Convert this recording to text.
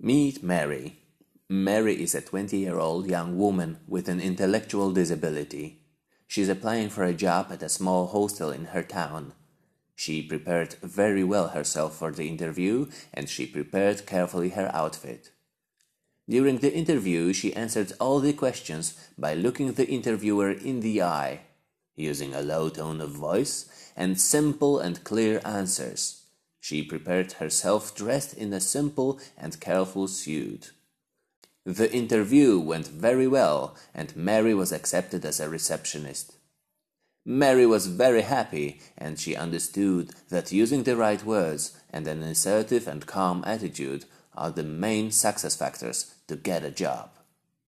Meet Mary. Mary is a 20 year old young woman with an intellectual disability. She's applying for a job at a small hostel in her town. She prepared very well herself for the interview and she prepared carefully her outfit. During the interview, she answered all the questions by looking the interviewer in the eye, using a low tone of voice and simple and clear answers. She prepared herself dressed in a simple and careful suit. The interview went very well, and Mary was accepted as a receptionist. Mary was very happy, and she understood that using the right words and an assertive and calm attitude are the main success factors to get a job.